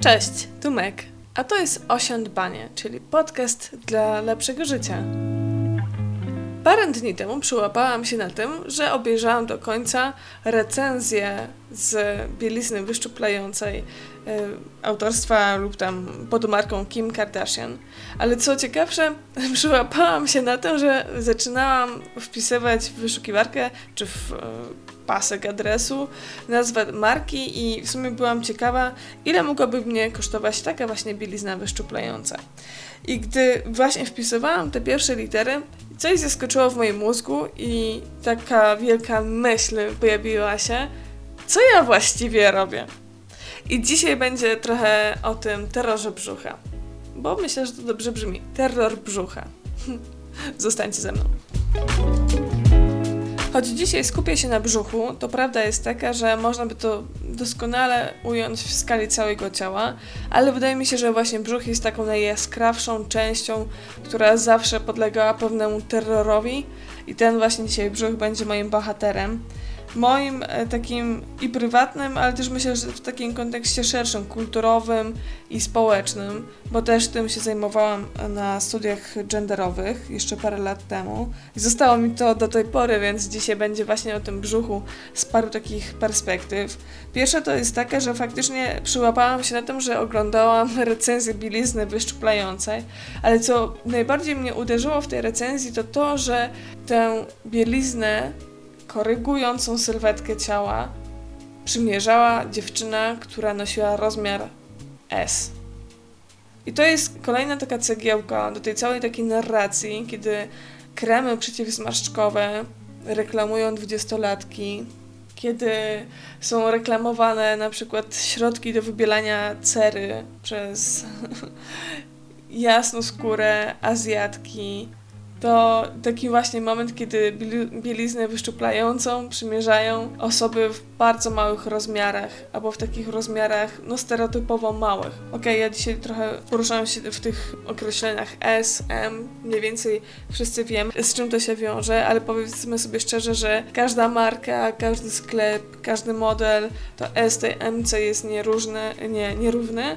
Cześć, tu Meg, a to jest Osiądbanie, czyli podcast dla lepszego życia. Parę dni temu przyłapałam się na tym, że obejrzałam do końca recenzję z bielizny wyszczuplającej y, autorstwa lub tam pod marką Kim Kardashian. Ale co ciekawsze, przyłapałam się na tym, że zaczynałam wpisywać w wyszukiwarkę czy w y, pasek adresu, nazwę marki i w sumie byłam ciekawa, ile mogłaby mnie kosztować taka właśnie bielizna wyszczuplająca. I gdy właśnie wpisywałam te pierwsze litery, coś zaskoczyło w moim mózgu i taka wielka myśl pojawiła się, co ja właściwie robię. I dzisiaj będzie trochę o tym terrorze brzucha, bo myślę, że to dobrze brzmi. Terror brzucha. Zostańcie ze mną. Choć dzisiaj skupię się na brzuchu, to prawda jest taka, że można by to doskonale ująć w skali całego ciała, ale wydaje mi się, że właśnie brzuch jest taką najjaskrawszą częścią, która zawsze podlegała pewnemu terrorowi i ten właśnie dzisiaj brzuch będzie moim bohaterem moim e, takim i prywatnym, ale też myślę, że w takim kontekście szerszym, kulturowym i społecznym, bo też tym się zajmowałam na studiach genderowych jeszcze parę lat temu i zostało mi to do tej pory, więc dzisiaj będzie właśnie o tym brzuchu z paru takich perspektyw. Pierwsza to jest taka, że faktycznie przyłapałam się na tym, że oglądałam recenzję bielizny wyszczuplającej, ale co najbardziej mnie uderzyło w tej recenzji to to, że tę bieliznę korygującą sylwetkę ciała przymierzała dziewczyna, która nosiła rozmiar S. I to jest kolejna taka cegiełka do tej całej takiej narracji, kiedy kremy przeciwzmarszczkowe reklamują dwudziestolatki, kiedy są reklamowane na przykład środki do wybielania cery przez jasną skórę Azjatki, to taki właśnie moment, kiedy bieliznę wyszczuplającą przymierzają osoby w bardzo małych rozmiarach, albo w takich rozmiarach, no stereotypowo małych. Okej, okay, ja dzisiaj trochę poruszam się w tych określeniach S, M, mniej więcej wszyscy wiemy, z czym to się wiąże, ale powiedzmy sobie szczerze, że każda marka, każdy sklep, każdy model, to S tej MC jest nieróżny, nie, nierówny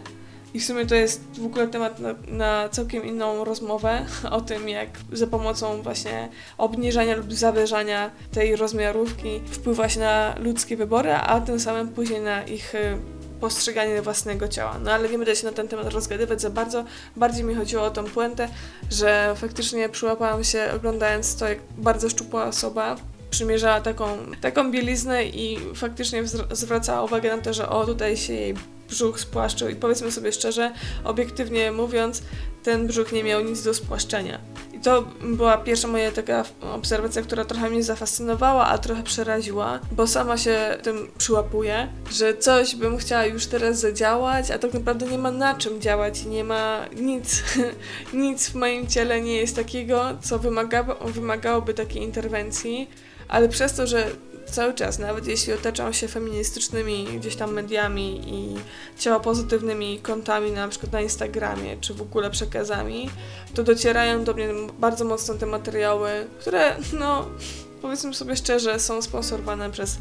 i w sumie to jest w ogóle temat na, na, całkiem inną rozmowę o tym, jak za pomocą właśnie obniżania lub zawyżania tej rozmiarówki wpływa się na ludzkie wybory, a tym samym później na ich y, postrzeganie własnego ciała. No ale nie będę się na ten temat rozgadywać za bardzo. Bardziej mi chodziło o tą puentę, że faktycznie przyłapałam się oglądając to, jak bardzo szczupła osoba przymierzała taką, taką bieliznę i faktycznie zwracała uwagę na to, że o, tutaj się jej brzuch spłaszczył i powiedzmy sobie szczerze, obiektywnie mówiąc, ten brzuch nie miał nic do spłaszczenia. I to była pierwsza moja taka obserwacja, która trochę mnie zafascynowała, a trochę przeraziła, bo sama się tym przyłapuję, że coś bym chciała już teraz zadziałać, a tak naprawdę nie ma na czym działać i nie ma nic, nic w moim ciele nie jest takiego, co wymaga, wymagałoby takiej interwencji, ale przez to, że cały czas, nawet jeśli otaczam się feministycznymi gdzieś tam mediami i ciało pozytywnymi kontami, na przykład na Instagramie, czy w ogóle przekazami, to docierają do mnie bardzo mocno te materiały, które, no, powiedzmy sobie szczerze, są sponsorowane przez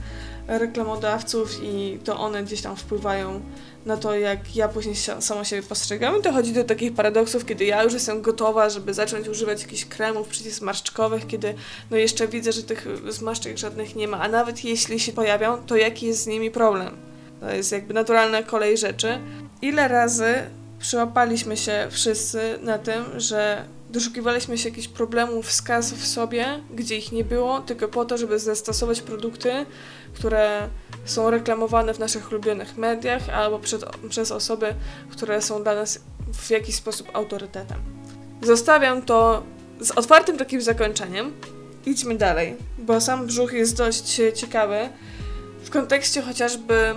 reklamodawców i to one gdzieś tam wpływają na to, jak ja później samo siebie postrzegam. I dochodzi do takich paradoksów, kiedy ja już jestem gotowa, żeby zacząć używać jakichś kremów przeciwzmarszczkowych, kiedy no jeszcze widzę, że tych zmarszczek żadnych nie ma, a nawet jeśli się pojawią, to jaki jest z nimi problem? To jest jakby naturalna kolej rzeczy. Ile razy przyłapaliśmy się wszyscy na tym, że doszukiwaliśmy się jakichś problemów, skaz w sobie, gdzie ich nie było, tylko po to, żeby zastosować produkty, które są reklamowane w naszych ulubionych mediach albo przed, przez osoby, które są dla nas w jakiś sposób autorytetem. Zostawiam to z otwartym takim zakończeniem. Idźmy dalej, bo sam brzuch jest dość ciekawy w kontekście chociażby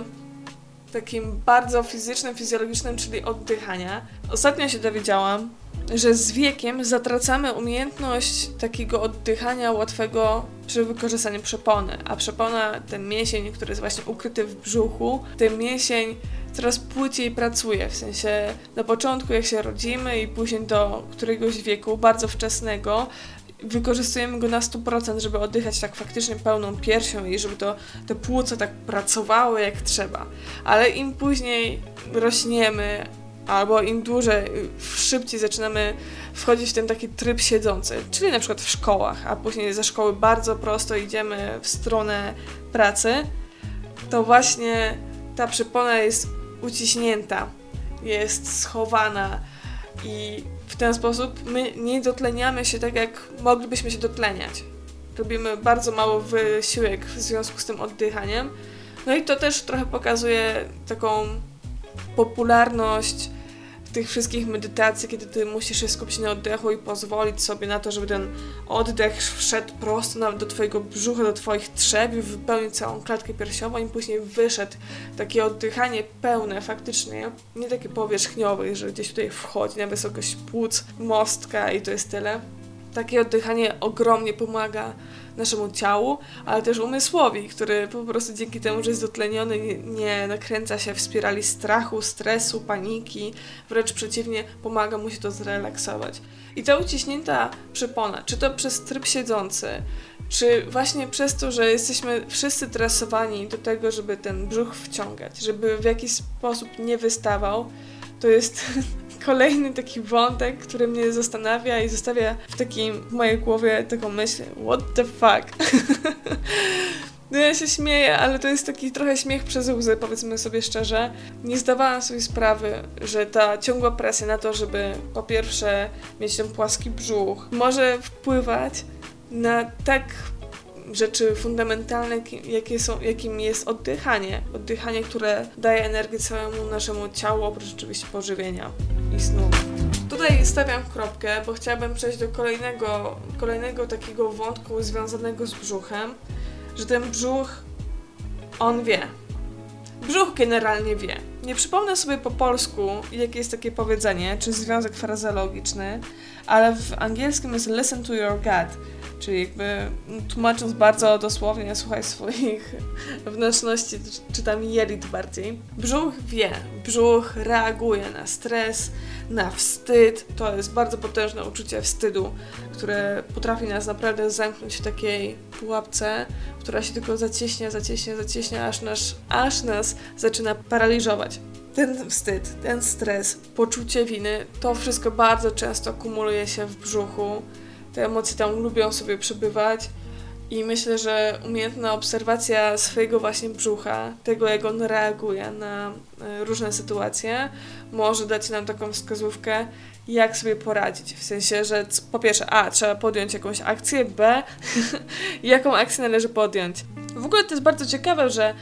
takim bardzo fizycznym, fizjologicznym, czyli oddychania. Ostatnio się dowiedziałam, że z wiekiem zatracamy umiejętność takiego oddychania łatwego przy wykorzystaniu przepony, a przepona, ten mięsień, który jest właśnie ukryty w brzuchu, ten mięsień coraz płyciej pracuje, w sensie na początku jak się rodzimy i później do któregoś wieku bardzo wczesnego wykorzystujemy go na 100%, żeby oddychać tak faktycznie pełną piersią i żeby to, te płuca tak pracowały jak trzeba. Ale im później rośniemy, albo im dłużej, szybciej zaczynamy wchodzić w ten taki tryb siedzący, czyli na przykład w szkołach, a później ze szkoły bardzo prosto idziemy w stronę pracy, to właśnie ta przypona jest uciśnięta, jest schowana i w ten sposób my nie dotleniamy się tak, jak moglibyśmy się dotleniać. Robimy bardzo mało wysiłek w związku z tym oddychaniem. No i to też trochę pokazuje taką popularność tych wszystkich medytacji, kiedy ty musisz się skupić na oddechu i pozwolić sobie na to, żeby ten oddech wszedł prosto nawet do twojego brzucha, do twoich trzew, wypełnił całą klatkę piersiową i później wyszedł. Takie oddychanie pełne, faktycznie, nie takie powierzchniowe, że gdzieś tutaj wchodzi na wysokość płuc, mostka i to jest tyle. Takie oddychanie ogromnie pomaga naszemu ciału, ale też umysłowi, który po prostu dzięki temu, że jest dotleniony, nie, nakręca się w spirali strachu, stresu, paniki, wręcz przeciwnie, pomaga mu się to zrelaksować. I ta uciśnięta przypona, czy to przez tryb siedzący, czy właśnie przez to, że jesteśmy wszyscy tresowani do tego, żeby ten brzuch wciągać, żeby w jakiś sposób nie wystawał, to jest kolejny taki wątek, który mnie zastanawia i zostawia w takim, w mojej głowie taką myśl, what the fuck? No ja się śmieję, ale to jest taki trochę śmiech przez łzy, powiedzmy sobie szczerze. Nie zdawałam sobie sprawy, że ta ciągła presja na to, żeby po pierwsze mieć ten płaski brzuch, może wpływać na tak rzeczy fundamentalne, jakie są, jakim jest oddychanie. Oddychanie, które daje energię całemu naszemu ciału, oprócz oczywiście pożywienia i snu. Tutaj stawiam kropkę, bo chciałabym przejść do kolejnego, kolejnego takiego wątku związanego z brzuchem, że ten brzuch, on wie. Brzuch generalnie wie. Nie przypomnę sobie po polsku, jakie jest takie powiedzenie, czy związek frazeologiczny, ale w angielskim jest listen to your gut Czyli jakby tłumacząc bardzo dosłownie, słuchaj swoich wnętrzności, czy tam jelit bardziej. Brzuch wie, brzuch reaguje na stres, na wstyd. To jest bardzo potężne uczucie wstydu, które potrafi nas naprawdę zamknąć w takiej pułapce, która się tylko zacieśnia, zacieśnia, zacieśnia, aż, nasz, aż nas zaczyna paraliżować ten wstyd, ten stres, poczucie winy, to wszystko bardzo często kumuluje się w brzuchu te emocje tam lubią sobie przebywać. I myślę, że umiejętna obserwacja swojego właśnie brzucha, tego jak on reaguje na e, różne sytuacje, może dać nam taką wskazówkę, jak sobie poradzić. W sensie, że po pierwsze, a trzeba podjąć jakąś akcję, b jaką akcję należy podjąć. W ogóle to jest bardzo ciekawe, że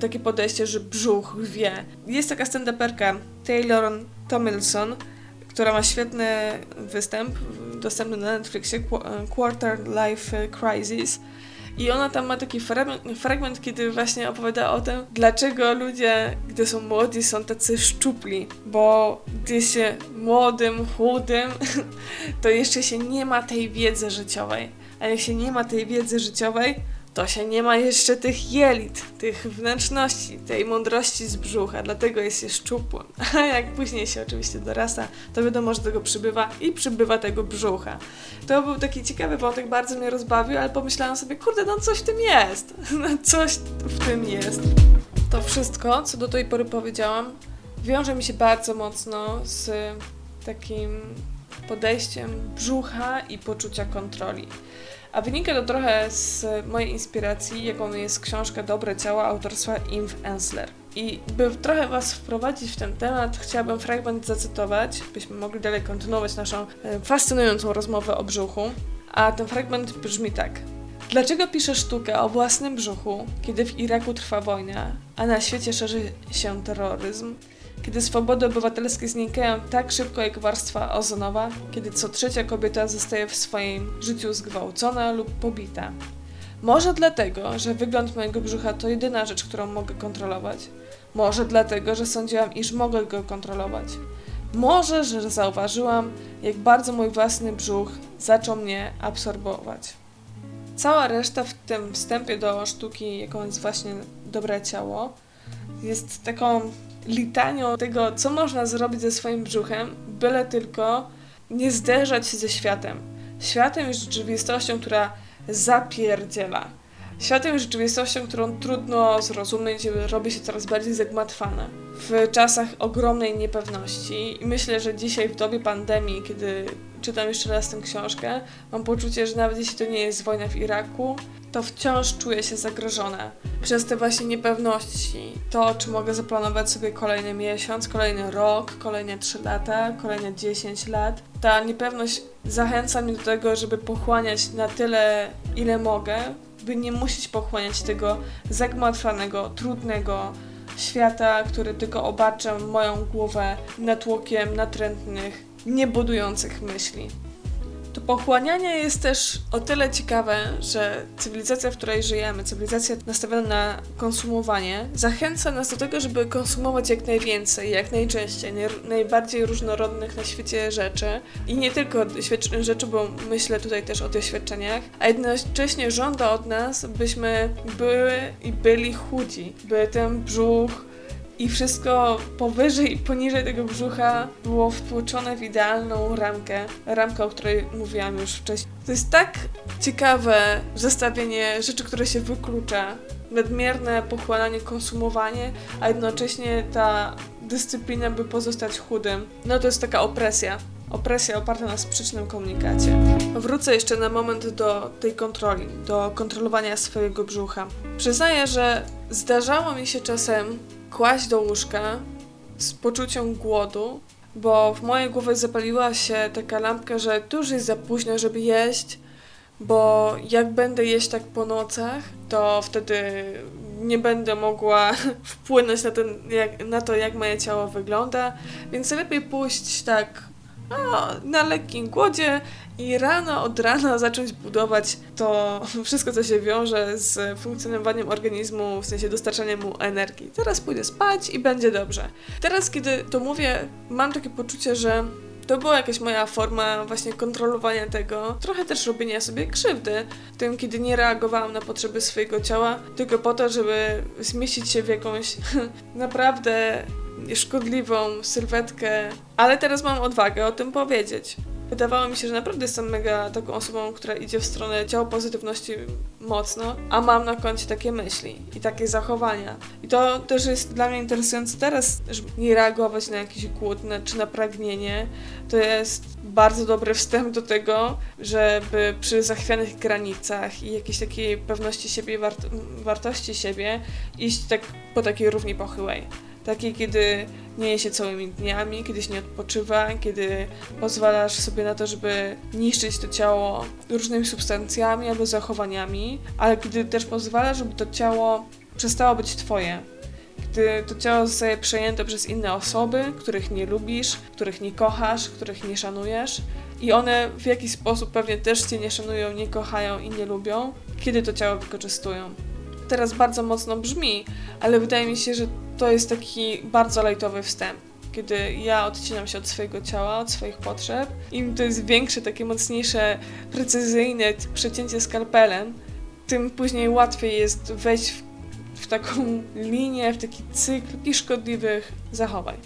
takie podejście, że brzuch wie. Jest taka stand-uperka Taylor Tomilson, która ma świetny występ dostępny na Netflixie, Quarter Life Crisis. I ona tam ma taki fragment, kiedy właśnie opowiada o tym, dlaczego ludzie, gdy są młodzi, są tacy szczupli. Bo gdy się młodym, chudym, to jeszcze się nie ma tej wiedzy życiowej. A jak się nie ma tej wiedzy życiowej, to się nie ma jeszcze tych jelit, tych wnętrzności, tej mądrości z brzucha, dlatego jest się szczupłym. A jak później się oczywiście dorasta, to wiadomo, że tego przybywa i przybywa tego brzucha. To był taki ciekawy wątek, bardzo mnie rozbawił, ale pomyślałam sobie, kurde, no coś w tym jest. No coś w tym jest. To wszystko, co do tej pory powiedziałam, wiąże mi się bardzo mocno z takim podejściem brzucha i poczucia kontroli. A wynika to trochę z mojej inspiracji, jaką jest książka Dobre Ciała autorstwa Inv Ensler. I by trochę Was wprowadzić w ten temat, chciałabym fragment zacytować, byśmy mogli dalej kontynuować naszą e, fascynującą rozmowę o brzuchu. A ten fragment brzmi tak. Dlaczego piszę sztukę o własnym brzuchu, kiedy w Iraku trwa wojna, a na świecie szerzy się terroryzm? Kiedy swobody obywatelskie znikają tak szybko jak warstwa ozonowa, kiedy co trzecia kobieta zostaje w swoim życiu zgwałcona lub pobita. Może dlatego, że wygląd mojego brzucha to jedyna rzecz, którą mogę kontrolować. Może dlatego, że sądziłam, iż mogę go kontrolować. Może, że zauważyłam, jak bardzo mój własny brzuch zaczął mnie absorbować. Cała reszta w tym wstępie do sztuki, jaką jest właśnie dobre ciało, jest taką litanią tego, co można zrobić ze swoim brzuchem, byle tylko nie zderzać się ze światem. Światem i rzeczywistością, która zapierdziela. Światem i rzeczywistością, którą trudno zrozumieć, robi się coraz bardziej zagmatwana. W czasach ogromnej niepewności i myślę, że dzisiaj w dobie pandemii, kiedy czytam jeszcze raz tę książkę, mam poczucie, że nawet jeśli to nie jest wojna w Iraku, to wciąż czuję się zagrożona przez te właśnie niepewności. To, czy mogę zaplanować sobie kolejny miesiąc, kolejny rok, kolejne 3 lata, kolejne 10 lat. Ta niepewność zachęca mnie do tego, żeby pochłaniać na tyle, ile mogę, by nie musieć pochłaniać tego zagmatwanego, trudnego świata, który tylko obarcza moją głowę natłokiem natrętnych, niebudujących myśli. To pochłanianie jest też o tyle ciekawe, że cywilizacja, w której żyjemy, cywilizacja nastawiona na konsumowanie, zachęca nas do tego, żeby konsumować jak najwięcej, jak najczęściej, najbardziej różnorodnych na świecie rzeczy. I nie tylko rzeczy, bo myślę tutaj też o doświadczeniach, a jednocześnie żąda od nas, byśmy były i byli chudzi, by ten brzuch i wszystko powyżej i poniżej tego brzucha było wtłoczone w idealną ramkę, ramkę, o której mówiłam już wcześniej. To jest tak ciekawe zestawienie rzeczy, które się wyklucza, nadmierne pochłanianie, konsumowanie, a jednocześnie ta dyscyplina, by pozostać chudym. No to jest taka opresja. Opresja oparta na sprzecznym komunikacie. Wrócę jeszcze na moment do tej kontroli, do kontrolowania swojego brzucha. Przyznaję, że zdarzało mi się czasem kłaść do łóżka z poczuciem głodu, bo w mojej głowie zapaliła się taka lampka, że tu już jest za późno, żeby jeść, bo jak będę jeść tak po nocach, to wtedy nie będę mogła wpłynąć na, ten, jak, na to, jak moje ciało wygląda, więc lepiej pójść tak o, na lekkim głodzie i rano od rana zacząć budować to wszystko, co się wiąże z funkcjonowaniem organizmu, w sensie dostarczaniem mu energii. Teraz pójdę spać i będzie dobrze. Teraz, kiedy to mówię, mam takie poczucie, że to była jakaś moja forma właśnie kontrolowania tego, trochę też robienia sobie krzywdy, tym, kiedy nie reagowałam na potrzeby swojego ciała, tylko po to, żeby zmieścić się w jakąś naprawdę szkodliwą sylwetkę, ale teraz mam odwagę o tym powiedzieć. Wydawało mi się, że naprawdę jestem mega taką osobą, która idzie w stronę ciała pozytywności mocno, a mam na koncie takie myśli i takie zachowania. I to też jest dla mnie interesujące teraz, żeby nie reagować na jakiś głód czy na pragnienie. To jest bardzo dobry wstęp do tego, żeby przy zachwianych granicach i jakiejś takiej pewności siebie, wart wartości siebie iść tak po takiej równi pochyłej. Takiej, kiedy nie je się całymi dniami, kiedy się nie odpoczywa, kiedy pozwalasz sobie na to, żeby niszczyć to ciało różnymi substancjami albo zachowaniami, ale kiedy też pozwalasz, żeby to ciało przestało być twoje. Gdy to ciało zostaje przejęte przez inne osoby, których nie lubisz, których nie kochasz, których nie szanujesz i one w jakiś sposób pewnie też cię nie szanują, nie kochają i nie lubią, kiedy to ciało wykorzystują teraz bardzo mocno brzmi, ale wydaje mi się, że to jest taki bardzo lajtowy wstęp. Kiedy ja odcinam się od swojego ciała, od swoich potrzeb, im to jest większe, takie mocniejsze, precyzyjne przecięcie skalpelem, tym później łatwiej jest wejść w, w taką linię, w taki cykl i szkodliwych zachowań.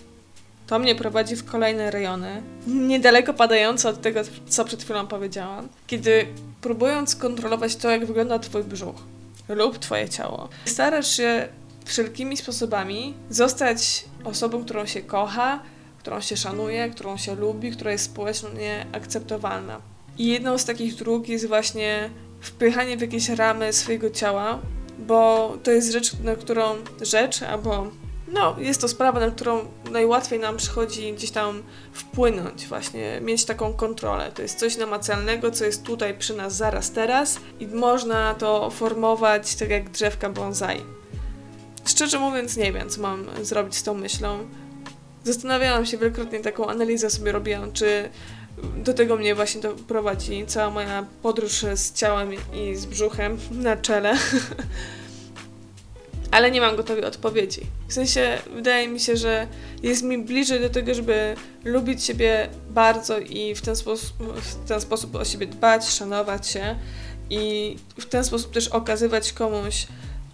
To mnie prowadzi w kolejne rejony, niedaleko padające od tego, co przed chwilą powiedziałam, kiedy próbując kontrolować to, jak wygląda Twój brzuch, lub Twoje ciało. Starasz się wszelkimi sposobami zostać osobą, którą się kocha, którą się szanuje, którą się lubi, która jest społecznie akceptowalna. I jedną z takich dróg jest właśnie wpychanie w jakieś ramy swojego ciała, bo to jest rzecz, na którą rzecz albo no, jest to sprawa, na którą najłatwiej nam przychodzi gdzieś tam wpłynąć, właśnie mieć taką kontrolę. To jest coś namacalnego, co jest tutaj przy nas zaraz teraz i można to formować tak jak drzewka bonsai. Szczerze mówiąc, nie wiem, co mam zrobić z tą myślą. Zastanawiałam się wielokrotnie, taką analizę sobie robiłam, czy do tego mnie właśnie to prowadzi cała moja podróż z ciałem i z brzuchem na czele. ale nie mam gotowej odpowiedzi. W sensie, wydaje mi się, że jest mi bliżej do tego, żeby lubić siebie bardzo i w ten sposób, w ten sposób o siebie dbać, szanować się i w ten sposób też okazywać komuś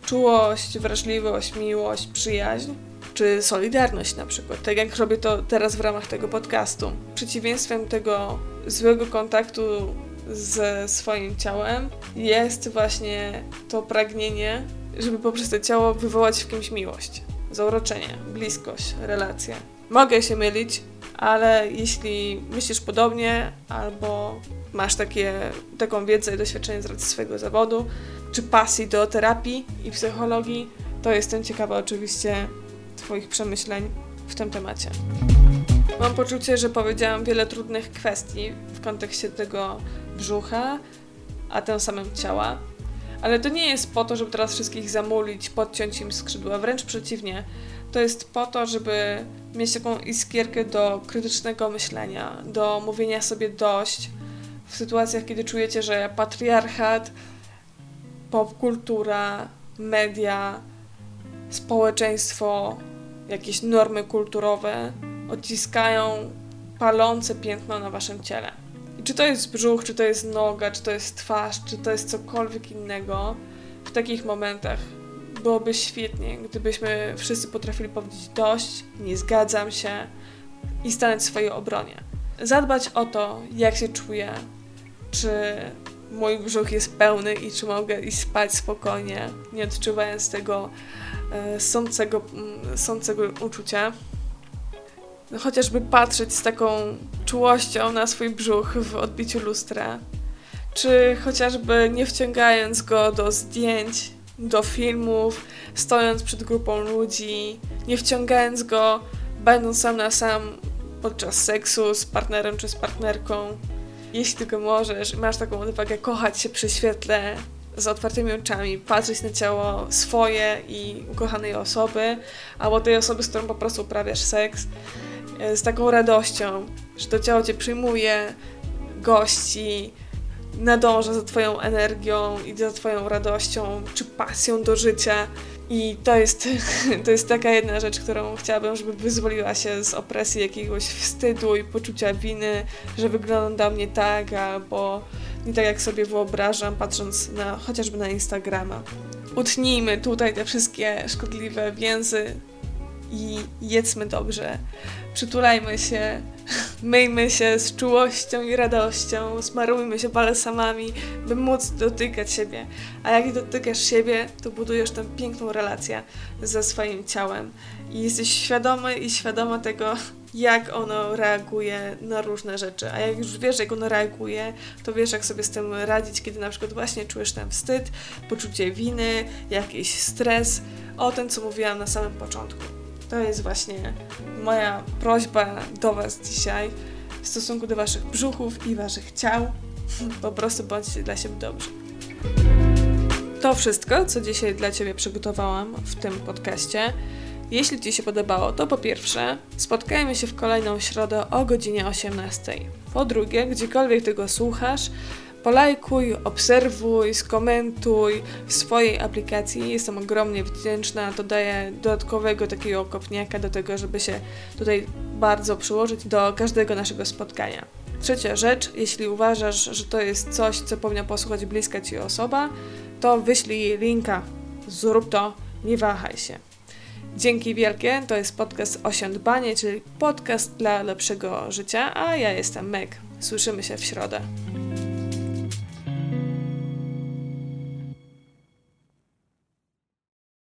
czułość, wrażliwość, miłość, przyjaźń czy solidarność na przykład, tak jak robię to teraz w ramach tego podcastu. Przeciwieństwem tego złego kontaktu ze swoim ciałem, jest właśnie to pragnienie, żeby poprzez to ciało wywołać w kimś miłość, zauroczenie, bliskość, relacje. Mogę się mylić, ale jeśli myślisz podobnie albo masz takie, taką wiedzę i doświadczenie z racji swojego zawodu, czy pasji do terapii i psychologii, to jestem ciekawa oczywiście Twoich przemyśleń w tym temacie. Mam poczucie, że powiedziałam wiele trudnych kwestii w kontekście tego brzucha, a tym samym ciała. Ale to nie jest po to, żeby teraz wszystkich zamulić, podciąć im skrzydła, wręcz przeciwnie. To jest po to, żeby mieć taką iskierkę do krytycznego myślenia, do mówienia sobie dość w sytuacjach, kiedy czujecie, że patriarchat, popkultura, media, społeczeństwo, jakieś normy kulturowe odciskają palące piętno na waszym ciele. Czy to jest brzuch, czy to jest noga, czy to jest twarz, czy to jest cokolwiek innego, w takich momentach byłoby świetnie, gdybyśmy wszyscy potrafili powiedzieć dość, nie zgadzam się i stanąć w swojej obronie. Zadbać o to, jak się czuję, czy mój brzuch jest pełny i czy mogę iść spać spokojnie, nie odczuwając tego e, sącego, mm, sącego uczucia. Chociażby patrzeć z taką czułością na swój brzuch w odbiciu lustra, czy chociażby nie wciągając go do zdjęć, do filmów, stojąc przed grupą ludzi, nie wciągając go, będąc sam na sam podczas seksu z partnerem czy z partnerką. Jeśli tylko możesz, masz taką odwagę kochać się przy świetle z otwartymi oczami, patrzeć na ciało swoje i ukochanej osoby, albo tej osoby, z którą po prostu uprawiasz seks, z taką radością, że to ciało cię przyjmuje, gości, nadąża za Twoją energią i za Twoją radością czy pasją do życia. I to jest, to jest taka jedna rzecz, którą chciałabym, żeby wyzwoliła się z opresji jakiegoś wstydu i poczucia winy, że wygląda mnie tak, albo nie tak jak sobie wyobrażam, patrząc na chociażby na Instagrama. Utnijmy tutaj te wszystkie szkodliwe więzy i jedzmy dobrze. Przytulajmy się, myjmy się z czułością i radością, smarujmy się balsamami, by móc dotykać siebie. A jak dotykasz siebie, to budujesz tę piękną relację ze swoim ciałem. I jesteś świadomy i świadoma tego, jak ono reaguje na różne rzeczy. A jak już wiesz, jak ono reaguje, to wiesz, jak sobie z tym radzić, kiedy na przykład właśnie czujesz ten wstyd, poczucie winy, jakiś stres, o tym, co mówiłam na samym początku. To jest właśnie moja prośba do Was dzisiaj w stosunku do Waszych brzuchów i Waszych ciał. Po prostu bądźcie dla siebie dobrzy. To wszystko, co dzisiaj dla Ciebie przygotowałam w tym podcaście. Jeśli Ci się podobało, to po pierwsze, spotkajmy się w kolejną środę o godzinie 18. Po drugie, gdziekolwiek tego słuchasz, polajkuj, obserwuj, skomentuj w swojej aplikacji. Jestem ogromnie wdzięczna. To daje dodatkowego takiego kopniaka do tego, żeby się tutaj bardzo przyłożyć do każdego naszego spotkania. Trzecia rzecz, jeśli uważasz, że to jest coś, co powinna posłuchać bliska Ci osoba, to wyślij linka. Zrób to, nie wahaj się. Dzięki wielkie, to jest podcast Osiądbanie, czyli podcast dla lepszego życia, a ja jestem Meg. Słyszymy się w środę.